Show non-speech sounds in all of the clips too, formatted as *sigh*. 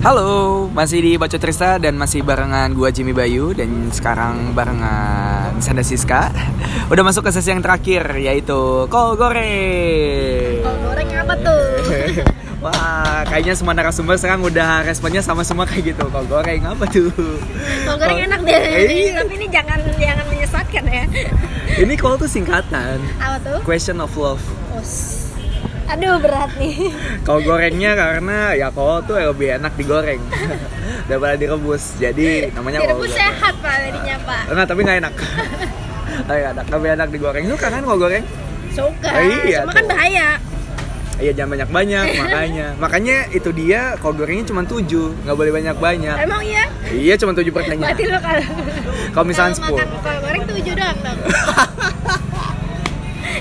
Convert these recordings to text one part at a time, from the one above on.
Halo, masih di Baco Trista dan masih barengan gua Jimmy Bayu dan sekarang barengan Sanda Siska. *laughs* Udah masuk ke sesi yang terakhir yaitu kol goreng. Kol goreng apa tuh? *laughs* Wah, kayaknya semua narasumber sekarang udah responnya sama semua kayak gitu. Kol goreng apa tuh? Kol goreng enak deh. Iya. Tapi ini jangan jangan menyesatkan ya. Ini kol tuh singkatan. Apa tuh? Question of love. Os. Aduh berat nih. *laughs* Kol gorengnya karena ya kol tuh lebih enak digoreng *laughs* daripada direbus. Jadi namanya Direbus goreng. sehat pak jadinya pak. Enggak, tapi nggak enak. *laughs* Nggak enak, lebih enak digoreng. Lu kan kol goreng? Suka. Iya Cuma kan bahaya. Iya jangan banyak-banyak makanya. Makanya itu dia kol gorengnya cuma 7, nggak boleh banyak-banyak. Emang iya? Iya cuma 7 pertanyaan. Berarti lo kalau Kalau misalnya kalau 10. makan kol goreng tujuh doang dong.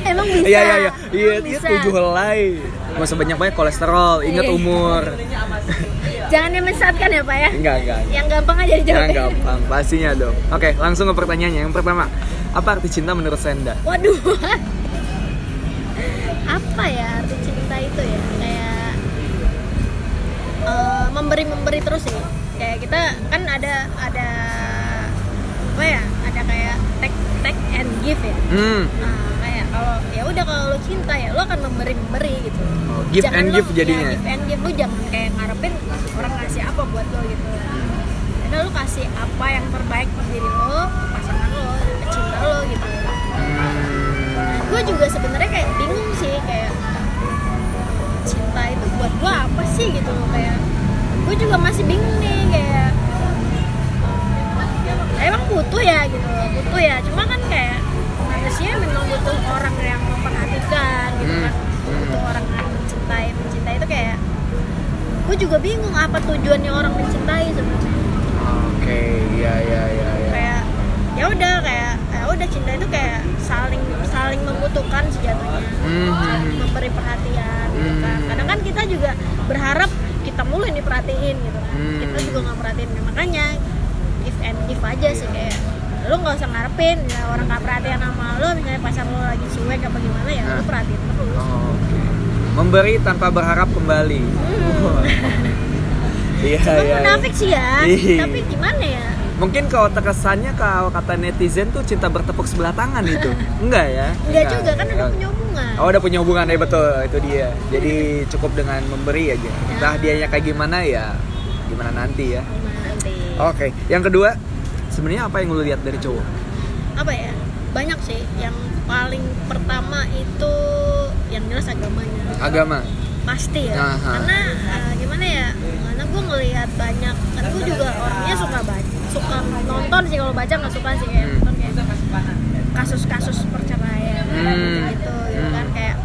Emang bisa? Iya iya iya. Iya iya. 7 helai. Nggak usah banyak-banyak kolesterol, ingat Iya. umur. Jangan menyesatkan ya pak ya. Enggak enggak. Yang gampang aja dijawab. Jangan gampang, pastinya dong. Oke, langsung ke pertanyaannya. Yang pertama, apa arti cinta menurut Senda? Waduh. Apa ya arti cinta itu ya? Kayak eh, memberi-memberi terus sih. Kayak kita kan ada ada apa ya? Ada kayak take take and give ya. Hmm, kayak kalau ya udah kalau lo cinta ya lo akan memberi-memberi gitu. Oh, give and lo- give jadinya. Ya, give and give lo jangan kayak ngarepin orang ngasih apa buat lo gitu. Karena lo kasih apa yang terbaik buat diri lo, pasangan lo, cinta lo gitu Hmm. gue juga sebenarnya kayak bingung sih kayak cinta itu buat gue apa sih gitu loh kayak gue juga masih bingung nih kayak emang butuh ya gitu butuh ya cuma kan manusia memang butuh orang yang memperhatikan gitu kan Hmm. butuh orang yang mencintai mencintai itu kayak gue juga bingung apa tujuannya orang mencintai sebenarnya Oke, iya iya iya iya. kayak ya udah kayak ya udah cinta itu kayak saling saling membutuhkan sejatinya Hmm. saling memberi perhatian gitu kan Hmm. kadang kan kita juga berharap kita mulu yang diperhatiin gitu kan Hmm. kita juga nggak perhatiin makanya give and give aja sih kayak lu nggak usah ngarepin ya orang nggak perhatian sama lu misalnya pacar lu lagi cuek apa gimana ya lu Nah. perhatiin terus Oh. Memberi tanpa berharap kembali. Hmm. *laughs* Iya Cuma iya. munafik sih ya Iya. tapi gimana ya Mungkin kalau terkesannya kalau kata netizen tuh cinta bertepuk sebelah tangan itu. *laughs* Enggak ya? Enggak juga kan udah punya hubungan Oh udah punya hubungan ya betul itu dia. Jadi cukup dengan memberi aja. Entah dianya kayak gimana ya gimana nanti ya. Nanti Oke. Yang kedua sebenarnya apa yang lu lihat dari cowok? apa ya banyak sih yang paling pertama itu yang jelas agamanya Agama. pasti ya Aha. karena eh, gimana ya karena gue ngelihat banyak kan gue juga orangnya suka baca suka nonton sih kalau baca nggak suka sih kayak Hmm. nonton kayak kasus-kasus perceraian Hmm. gitu gitu kan Hmm. kayak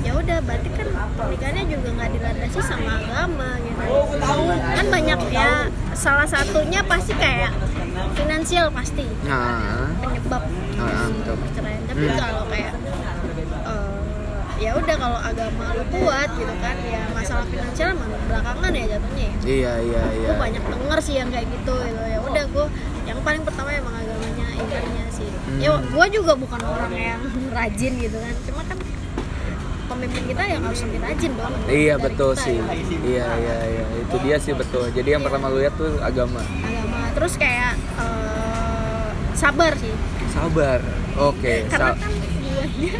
ya udah berarti kan pernikahannya juga nggak dilandasi sama agama gitu kan banyak ya salah satunya pasti kayak finansial pasti Nah. penyebab Ah, si betul. perceraian tapi Hmm. kalau kayak eh, ya udah kalau agama lu kuat gitu kan ya masalah finansial emang belakangan ya jatuhnya ya Iya iya iya. gue banyak denger sih yang kayak gitu gitu ya udah gue yang paling pertama emang agamanya imannya sih Hmm. ya gue juga bukan orang yang *laughs* rajin gitu kan cuma kan pemimpin kita yang harus lebih rajin dong Iya betul kita, sih. ya. Iya iya iya. Itu dia sih betul. Jadi yang Iya. pertama lu lihat tuh agama. agama terus kayak eh, sabar sih Sabar. Oke. karena sa- kan guanya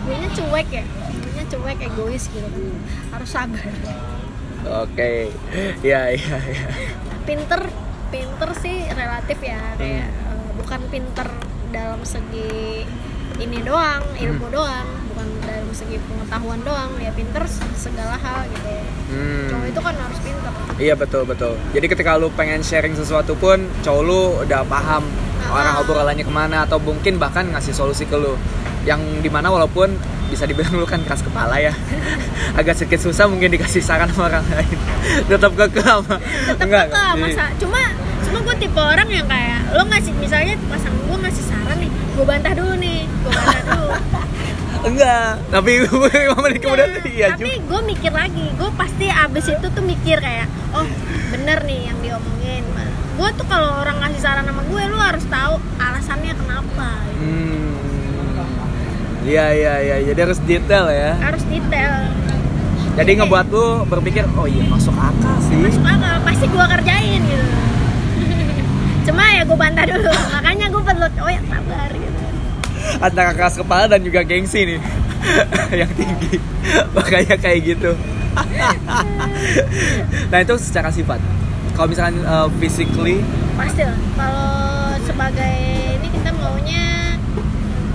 guanya cuek ya guanya cuek egois gitu kan harus sabar Oke. Iya iya iya. pinter pinter sih relatif ya kayak Hmm. eh, bukan pinter dalam segi ini doang ilmu Hmm. doang bukan dalam segi pengetahuan doang ya pinter segala hal gitu Hmm. cowok itu kan harus pinter Iya betul betul. Jadi ketika lu pengen sharing sesuatu pun, cowok lu udah paham Ah. arah obrolannya ke mana atau mungkin bahkan ngasih solusi ke lu. Yang di mana walaupun bisa dibilang lu kan keras kepala ya, *laughs* agak sedikit susah mungkin dikasih saran sama orang lain. *laughs* Tetap kekeh sama. kekeh, Jadi- masa cuma cuma gue tipe orang yang kayak lo ngasih misalnya pasangan gue ngasih saran nih gue bantah dulu nih gue bantah dulu *laughs* enggak tapi *laughs* lima menit kemudian iya, iya tapi gue mikir lagi gue pasti abis itu tuh mikir kayak oh bener nih yang diomongin gue tuh kalau orang ngasih saran sama gue lu harus tahu alasannya kenapa gitu. hmm. Iya iya iya, jadi harus detail ya. Harus detail. Jadi ngebuat lu berpikir, oh iya masuk akal sih. Masuk akal, pasti gue kerjain gitu. *laughs* Cuma ya gue bantah dulu, makanya gue perlu, oh ya sabar gitu antara keras kepala dan juga gengsi nih. *laughs* Yang tinggi. *laughs* Makanya kayak gitu. *laughs* Nah itu secara sifat. Kalau misalkan uh, physically? Pasti lah. Kalau sebagai ini kita maunya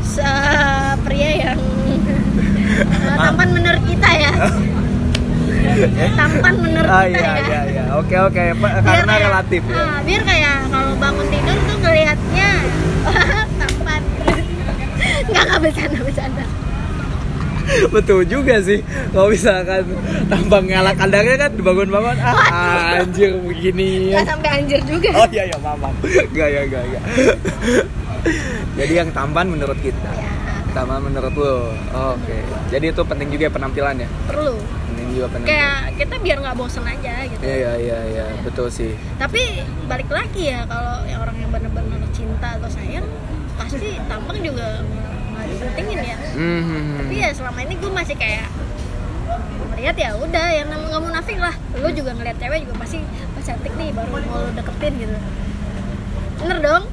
se- pria yang uh, tampan menurut kita ya. Tampan menurut ah kita iya ya. iya iya. Oke oke. Biar karena kayak- relatif ya. Ah, biar kayak kalau bangun tidur tuh ngelihatnya tampan nggak nggak bercanda bercanda. Betul juga sih kalau misalkan tampang ngalak kadarnya kan bangun-bangun ah anjir begini. Nggak sampai anjir juga. Oh iya iya maaf maaf. Gak ya gak gak jadi yang tampan menurut kita ya tampan menurut lo oke jadi itu penting juga ya? Penampilannya perlu. Penting juga penampilan. Kayak kita biar nggak bosen aja gitu. Iya iya iya betul sih. Tapi balik lagi ya kalau yang orang yang benar-benar cinta atau sayang pasti tampang juga nggak dipentingin ya. Hmm. tapi ya selama ini gue masih kayak melihat ya udah yang namanya nggak munafik lah. Lu juga ngeliat cewek juga pasti pas cantik nih baru mau lu deketin gitu. Bener dong?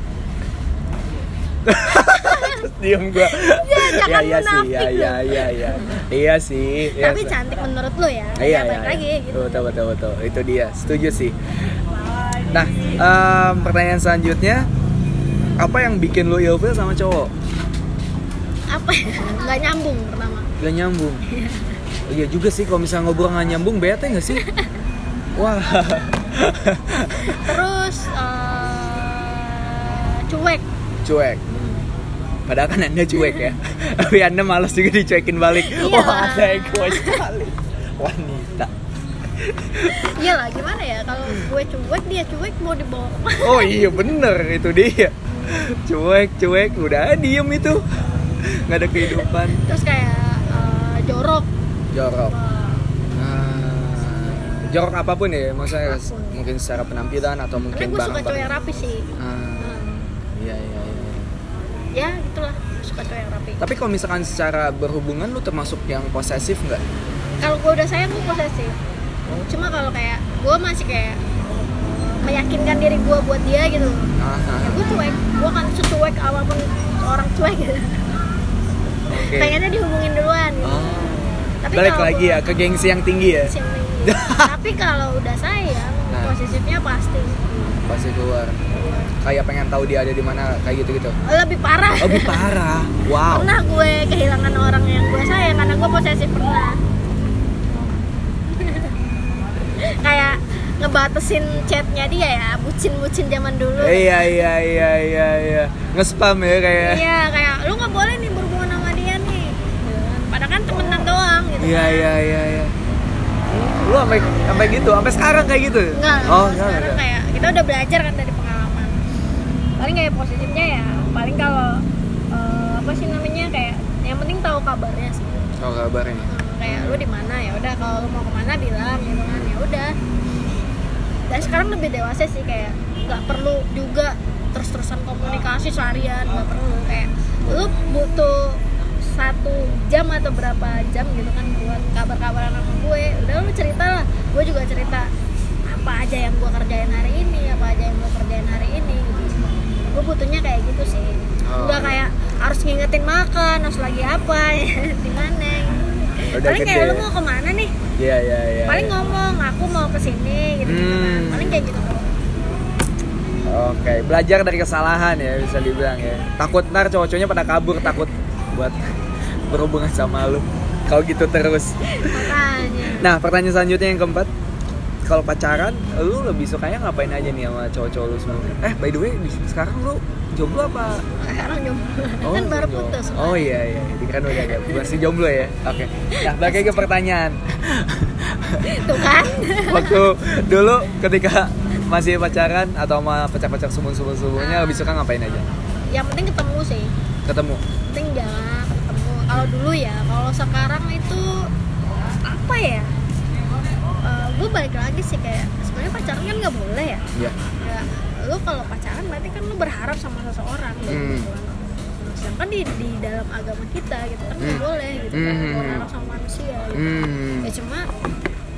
*laughs* Diem gua. Ya, jangan iya sih munafik iya lu. iya iya iya. Iya sih iya, tapi cantik menurut lu ya iya ya iya, balik lagi iya. gitu betul betul betul. Itu dia setuju sih. Nah em, pertanyaan selanjutnya apa yang bikin lu ilfil sama cowok apa ya? Nggak nyambung pertama. Gak nyambung. Oh, iya juga sih kalau misalnya ngobrol gak nyambung bete gak sih? Wah. Terus eh, cuek. Cuek. Padahal kan anda cuek ya. Tapi anda malas juga dicuekin balik. Iya. wah ada egois sekali. Wanita. Iyalah gimana ya? Kalau gue cuek dia cuek mau dibawa oh iya bener itu dia. Cuek cuek udah diem itu nggak ada kehidupan. Terus kayak eh, jorok. Jorok. Wah, Ah, jorok apa pun ya maksudnya Apa pun. mungkin secara penampilan atau mungkin gue suka cowok yang rapi sih. Ah, Hmm. iya iya. Iya ya gitulah suka cowok yang rapi. Tapi kalau misalkan secara berhubungan lu termasuk yang posesif nggak? Kalau gue udah sayang gue posesif. Cuma kalau kayak gue masih kayak meyakinkan diri gue buat dia gitu. Ah, ya gue cuek. Gue kan secuek apa pun orang cuek gitu oke. Pengennya dihubungin duluan. Oh. Tapi balik kalau lagi ya ke gengsi yang tinggi ya? Tinggi. *laughs* tapi kalau udah sayang Nah. posesifnya pasti. Pasti keluar. Kayak pengen tahu dia ada di mana kayak gitu gitu lebih parah. Lebih parah? *laughs* Wow. Pernah gue kehilangan orang yang gue sayang karena gue posesif pernah. *laughs* Kayak ngebatasin chatnya dia ya bucin-bucin zaman dulu. Iya iya iya iya iya. Nge-spam ya kayak. Iya kayak lu nggak boleh nih berhubungan sama dia nih padahal kan temenan doang gitu iya iya iya iya. Lu sampai sampai gitu sampai sekarang kayak gitu? Enggak oh sekarang enggak kayak kita udah belajar kan dari pengalaman. Paling kayak positifnya ya paling kalau eh, apa sih namanya kayak yang penting tahu kabarnya sih. Oh kabarnya. Hmm, kayak lu di mana ya udah kalau lu mau ke mana bilang gitu kan ya udah. Dan sekarang lebih dewasa sih kayak nggak perlu juga terus-terusan komunikasi seharian nggak perlu kayak lu butuh satu jam atau berapa jam gitu kan buat kabar-kabaran sama gue udah lu cerita lah gue juga cerita apa aja yang gue kerjain hari ini apa aja yang gue kerjain hari ini gitu. gue butuhnya kayak gitu sih Oh, nggak kayak harus ngingetin makan harus lagi apa *laughs* di mana Udah paling kayak lu ya? mau ke mana nih iya iya iya paling iya. ngomong aku mau ke sini gitu, gitu kan Hmm. paling kayak gitu Oke, belajar dari kesalahan ya bisa dibilang ya. Takut ntar cowok-cowoknya pada kabur takut buat berhubungan sama lu. Kalau gitu terus. makanya Nah, pertanyaan selanjutnya yang keempat. Kalau pacaran, lu lebih sukanya ngapain aja nih sama cowok-cowok lu semua? Eh, by the way, di- sekarang lu jomblo apa? sekarang jomblo kan baru jomblo. putus Oh iya iya, ini kan udah ada masih jomblo ya. Oke. Nah, balik ke pertanyaan. tuh kan Waktu dulu ketika masih pacaran atau sama pacar-pacar sumun-sumun-sumunnya lebih suka ngapain aja? yang penting ketemu sih Ketemu. penting jalan ketemu kalau dulu ya kalau sekarang itu apa ya gue balik lagi sih kayak sebenarnya pacaran kan nggak boleh ya Iya. ya lu kalau pacaran berarti kan lu berharap sama seseorang gitu Hmm. kan. sedangkan di di dalam agama kita gitu kan nggak Hmm. boleh gitu kan Hmm. berharap sama manusia gitu. Hmm. ya cuma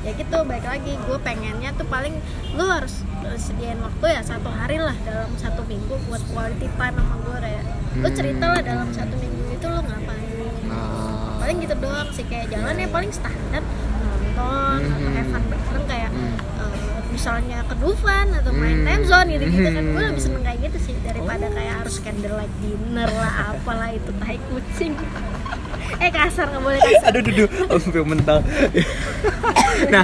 ya gitu baik lagi gue pengennya tuh paling lu harus eh, sediain waktu ya satu hari lah dalam satu minggu buat quality time sama gue kayak lu Hmm. cerita lah dalam satu minggu itu lu ngapain Ah. paling gitu doang sih kayak jalan ya paling standar nonton atau Mhm. have fun bareng kayak Hmm. eh, misalnya ke Dufan atau main Hmm. time zone gitu gitu kan gue Hmm. lebih seneng kayak gitu sih daripada Oh. kayak harus candlelight dinner lah apalah itu tai kucing *laughs* eh kasar nggak boleh kasar Aduh, duduh, hampir mental. *laughs* nah,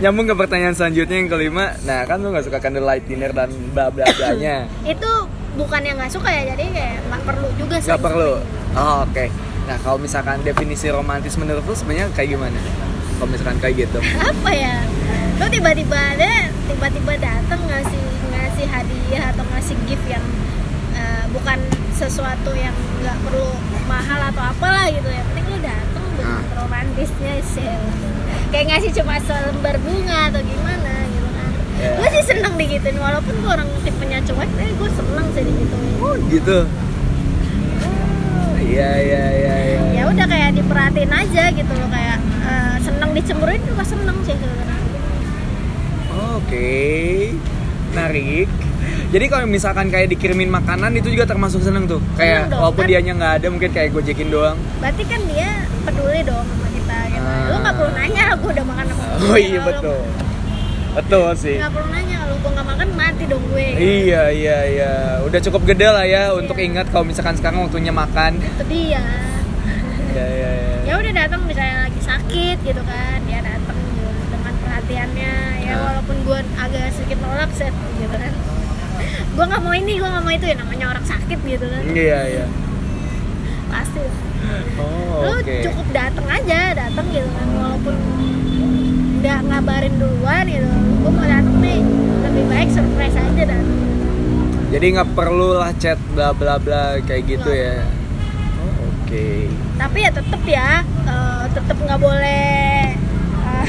nyambung ke pertanyaan selanjutnya yang kelima. Nah, kan lu nggak suka candlelight dinner dan bla bla blanya. itu bukan yang nggak suka ya jadi kayak nggak perlu juga sih Nggak perlu. Oh, oke. Nah, kalau misalkan definisi romantis menurut lu sebenarnya kayak gimana? Kalau misalkan kayak gitu. *laughs* apa ya lo tiba-tiba ada tiba-tiba datang ngasih ngasih hadiah atau ngasih gift yang eh, bukan sesuatu yang nggak perlu mahal atau apalah gitu ya penting lo datang dengan Ah. romantisnya sih kayak ngasih cuma selembar bunga atau gimana gitu Ya. gue sih seneng digituin walaupun gue orang tipenya cuek tapi gue seneng sih digituin Oh, gitu. Iya, iya, iya, iya. ya udah kayak diperhatiin aja gitu loh kayak eh, seneng dicemburuin juga seneng sih sebenarnya Oke. Menarik. Jadi kalau misalkan kayak dikirimin makanan itu juga termasuk seneng tuh. Kayak Seneng dong, walaupun kan? dianya nggak ada mungkin kayak gojekin doang. berarti kan dia peduli dong sama kita gitu. Ah. Lu nggak perlu nanya gue udah makan apa belum. Oh iya betul. Betul sih. Nggak perlu nanya kalau gue nggak makan mati dong gue. Iya iya iya. Udah cukup gede lah ya untuk Iya. ingat kalau misalkan sekarang waktunya makan. Itu dia. Iya iya iya. Ya udah datang misalnya lagi sakit gitu kan, dia datang gitu, dengan perhatiannya. Ya Ah. walaupun gue agak sedikit nolak set gitu kan. gue nggak mau ini, gue nggak mau itu ya namanya orang sakit gitu kan. Iya iya. Pasti. Oh Lu oke. cukup datang aja, datang gitu kan walaupun nggak ngabarin duluan gitu. Gue mau datang nih, lebih baik surprise aja datang. Jadi nggak perlu lah chat bla bla bla kayak gitu Nggak. ya. Oh, Oke. tapi ya tetep ya eh, tetep nggak boleh eh,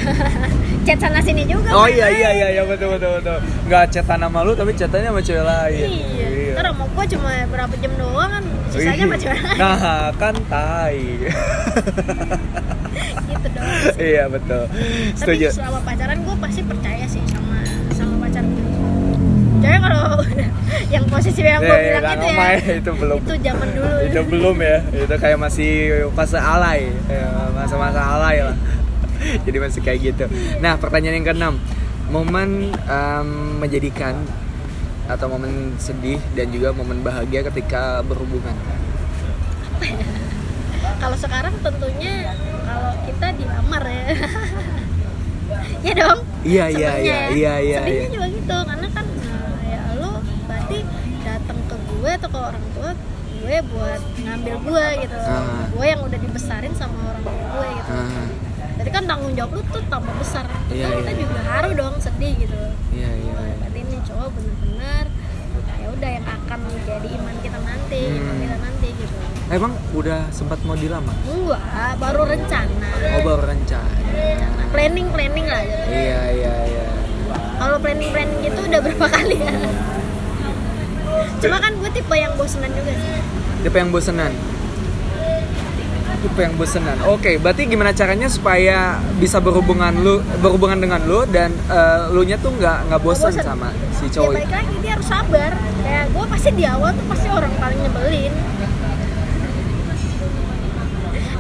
*laughs* chat sana sini juga Oh iya iya iya iya betul betul betul. Nggak chatan sama lu tapi chatannya sama cewek lain. iya ntar sama gue cuma berapa jam doang kan sisanya sama cewek lain Nah, kan tai. *laughs* gitu doang iya, betul. tapi Setuju. selama pacaran gue pasti percaya sih sama sama pacar gue Jadi kalau *laughs* yang posisi yang gue Iya, iya, bilang nggak itu ya itu belum. itu zaman dulu Itu belum ya. Itu kayak masih fase alay. Ya, Masa-masa alay lah. *laughs* Jadi masih kayak gitu. Nah, pertanyaan yang keenam. Momen em, menjadikan atau momen sedih dan juga momen bahagia ketika berhubungan. *laughs* kalau sekarang tentunya kalau kita dilamar ya *laughs* ya dong Iya, iya, iya, ya. iya, iya, sedihnya iya. juga gitu karena kan nah, ya lo berarti datang ke gue atau ke orang tua gue buat ngambil gue gitu Ah. gue yang udah dibesarin sama orang tua gue gitu Ah, jadi kan tanggung jawab lu tuh tambah besar Tentu Iya, kita iya. juga haru dong sedih gitu iya, iya. Wah, berarti ini cowok bener-bener ya udah yang akan menjadi iman kita nanti Hmm. iman kita nanti gitu Emang udah sempat mau dilamar? enggak baru rencana Oh, baru rencana. rencana planning planning lah gitu. Iya, iya, iya. kalau planning planning gitu udah berapa kali ya cuma kan gue tipe yang bosenan juga sih Tipe yang bosenan. Tipe yang bosenan. Oke, berarti gimana caranya supaya bisa berhubungan lu berhubungan dengan lu dan eh, lu nya tuh nggak nggak bosan bosen. sama si ya cowok baik itu? lagi dia harus sabar kayak gue pasti di awal tuh pasti orang paling nyebelin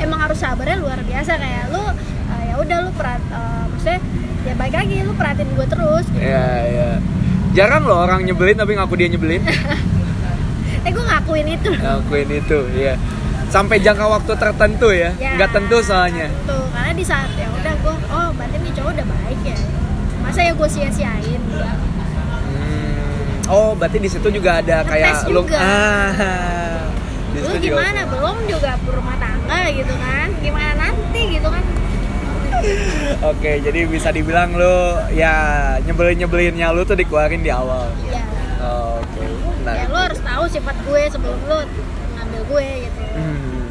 emang harus sabarnya luar biasa kayak lu eh, ya udah lu perat eh, maksudnya ya baik lagi lu perhatiin gue terus gitu. Iya, iya. Jarang loh orang nyebelin tapi ngaku dia nyebelin. *laughs* eh gue ngakuin itu Ngakuin itu, iya. Sampai jangka waktu tertentu ya. Ya, Nggak tentu soalnya. tuh karena di saat ya udah gue oh berarti nih cowok udah baik ya masa ya gue sia-siain Hmm. Oh, berarti di situ juga ada Ngetes kayak lu juga. ah. *laughs* Di lu situ juga- gimana belum juga berumah tangga gitu kan gimana nanti gitu kan *laughs* Oke, jadi bisa dibilang lu ya nyebelin-nyebelinnya lu tuh dikeluarin di awal. ya Oke. Nah. ya lo harus tahu sifat gue sebelum ngambil gue gitu Hmm.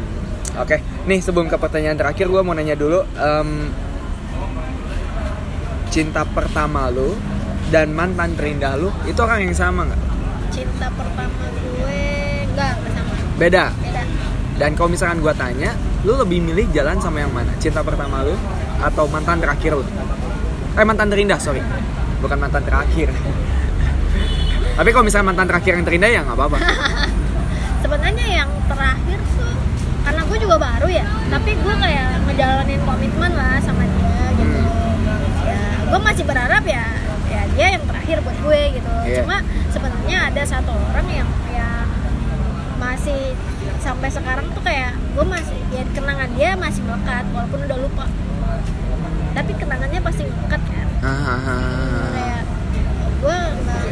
Oke, nih sebelum ke pertanyaan terakhir gue mau nanya dulu em, cinta pertama lu dan mantan terindah lu itu orang yang sama nggak? cinta pertama gue enggak enggak sama Beda. beda Dan kalau misalkan gue tanya, lu lebih milih jalan sama yang mana? Cinta pertama lu atau mantan terakhir lu? eh mantan terindah sorry bukan mantan terakhir *laughs* tapi kalau misalnya mantan terakhir yang terindah ya nggak apa-apa *laughs* sebenarnya yang terakhir tuh karena gue juga baru ya tapi gue kayak ngejalanin komitmen lah sama dia gitu. Ya gue masih berharap ya ya dia yang terakhir buat gue gitu. Iya. cuma sebenarnya ada satu orang yang yang masih sampai sekarang tuh kayak gue masih ya kenangan dia masih melekat walaupun udah lupa. Tapi kenangannya pasti melekat kan. Ah, kayak gue nggak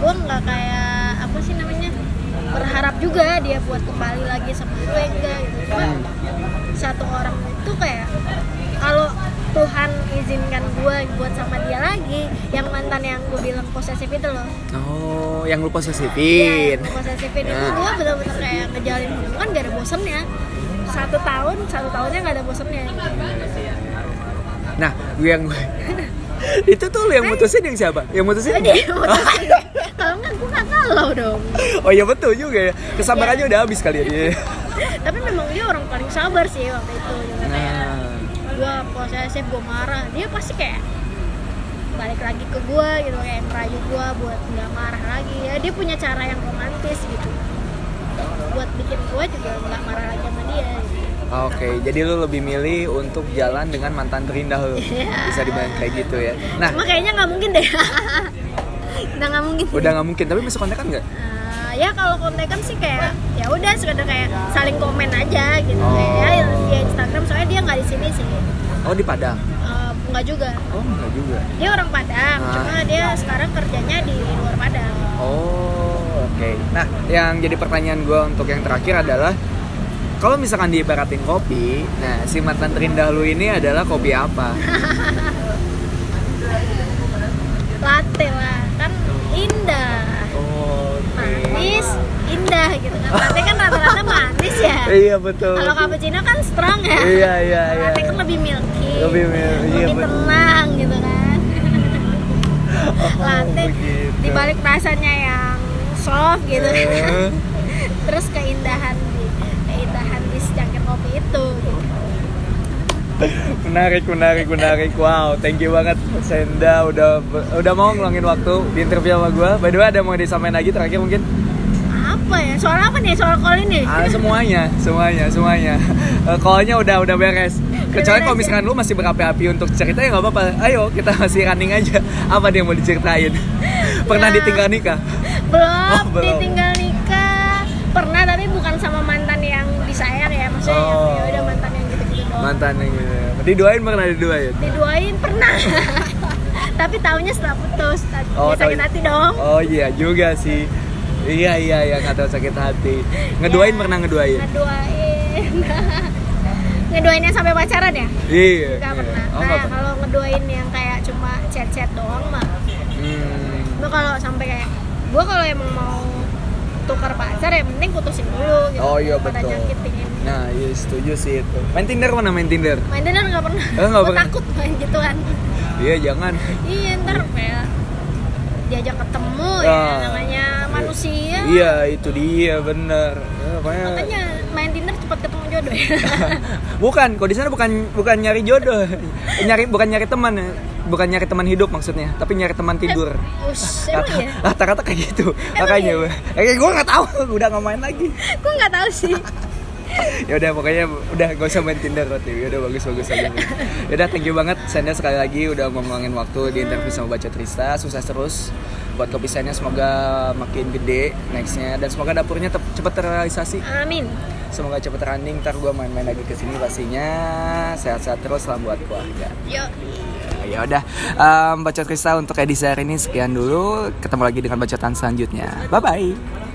gue nggak kayak apa sih namanya berharap juga dia buat kembali lagi sama gue enggak gitu. Cuma satu orang itu kayak kalau Tuhan izinkan gue buat sama dia lagi yang mantan yang gue bilang posesif itu loh. Oh yang lu Iya, posesifin yang posesifin itu Nah. gue bener-bener kayak ngejalin hubungan gak ada bosennya. Satu tahun satu tahunnya gak ada bosennya. Nah gue yang *laughs* *laughs* itu tuh lu yang mutusin yang siapa? Yang mutusin? Dia mutusin. *laughs* Kalau nggak gue nggak galau dong. Oh iya betul juga ya. Kesabarannya Iya. udah habis kali ya dia *laughs* tapi memang dia orang paling sabar sih waktu itu. Juga kayak nah. gue posesif gue marah. Dia pasti kayak balik lagi ke gue gitu kayak ngerayu gue buat nggak marah lagi. Ya dia punya cara yang romantis gitu. Buat bikin gue juga nggak marah lagi sama dia gitu. Oke, jadi lu lebih milih untuk jalan dengan mantan terindah lu. Iya. Bisa dibilang kayak gitu ya. Nah, cuma kayaknya nggak mungkin deh udah nggak mungkin udah nggak mungkin, tapi masih kontak kan nggak? Nah, ya kalau kontekan sih kayak ya udah sekedar kayak saling komen aja gitu Oh. kayak ya, via Instagram soalnya dia nggak di sini sih Oh, di Padang. Eh, nggak juga Oh, enggak juga. dia orang Padang Ah. cuma dia sekarang kerjanya di luar Padang Oh, oke. Nah, yang jadi pertanyaan gue untuk yang terakhir adalah kalau misalkan diibaratin kopi, nah si mantan terindah lu ini adalah kopi apa? *laughs* latte lah kan indah Oh, manis indah gitu kan latte kan rata-rata *laughs* manis ya Iya betul. kalau cappuccino kan strong ya Iya, iya, iya. latte kan lebih milky Lebih mil- iya, lebih betul. tenang gitu kan *laughs* latte begitu. dibalik rasanya yang soft gitu Eh. terus keindahan itu. Menarik menarik menarik. Wow thank you banget Senda udah udah mau ngeluangin waktu di interview sama gue by the way ada mau disampaikan lagi terakhir mungkin? Apa ya? Soal apa nih? Soal call ini? Ah, semuanya semuanya semuanya. Eh, call-nya udah udah beres. Kecuali kalau beres ya? misalkan lu masih berapi-api untuk cerita ya nggak apa-apa. Ayo kita masih running aja. Apa yang mau diceritain? *laughs* Pernah Ya. ditinggal nikah? Belum, Oh, belum. ditinggal mantan yang gitu diduain pernah diduain? Diduain pernah. *laughs* Tapi tahunya setelah putus. Oh, ya sakit hati dong. Oh iya juga sih. Iya iya iya nggak tahu sakit hati. Ngeduain Ya, pernah ngeduain? ngeduain. *laughs* Ngeduainnya sampai pacaran ya? Iya. Gak iya. pernah. oh nah, nggak pernah. kalau ngeduain yang kayak cuma chat-chat doang mah. Hmm. Gue kalau sampai kayak gue kalau emang mau tukar pacar ya mending putusin dulu gitu. Oh, iya, betul. nyakitin. Nah, iya setuju sih itu. Main Tinder mana main Tinder? Main Tinder nggak pernah. Eh, Gua pernah. takut main gituan. Iya, jangan. iya ntar kayak diajak ketemu ya namanya manusia. Iya, itu dia bener. Ya, Makanya main Tinder cepat ketemu jodoh ya. *laughs* bukan, kok di sana bukan bukan nyari jodoh. nyari bukan nyari teman, ya. bukan nyari teman hidup maksudnya, tapi nyari teman tidur. Us, emang Rata- ya? Rata-rata kayak gitu. Emang Makanya, iya? eh, gue nggak tahu, *laughs* udah nggak main lagi. Gue nggak tahu sih. *laughs* ya udah pokoknya udah gak usah main Tinder kok ya udah bagus bagus aja ya udah thank you banget Senda sekali lagi udah mau ngeluangin waktu di interview sama baca Trista sukses terus buat kopi semoga makin gede nextnya dan semoga dapurnya cepet terrealisasi Amin. Semoga cepet running ntar gue main-main lagi ke sini pastinya. Sehat-sehat terus salam buat keluarga. Yuk. ya udah um, baca Trista untuk edisi hari ini sekian dulu. Ketemu lagi dengan bacaan selanjutnya. Bye bye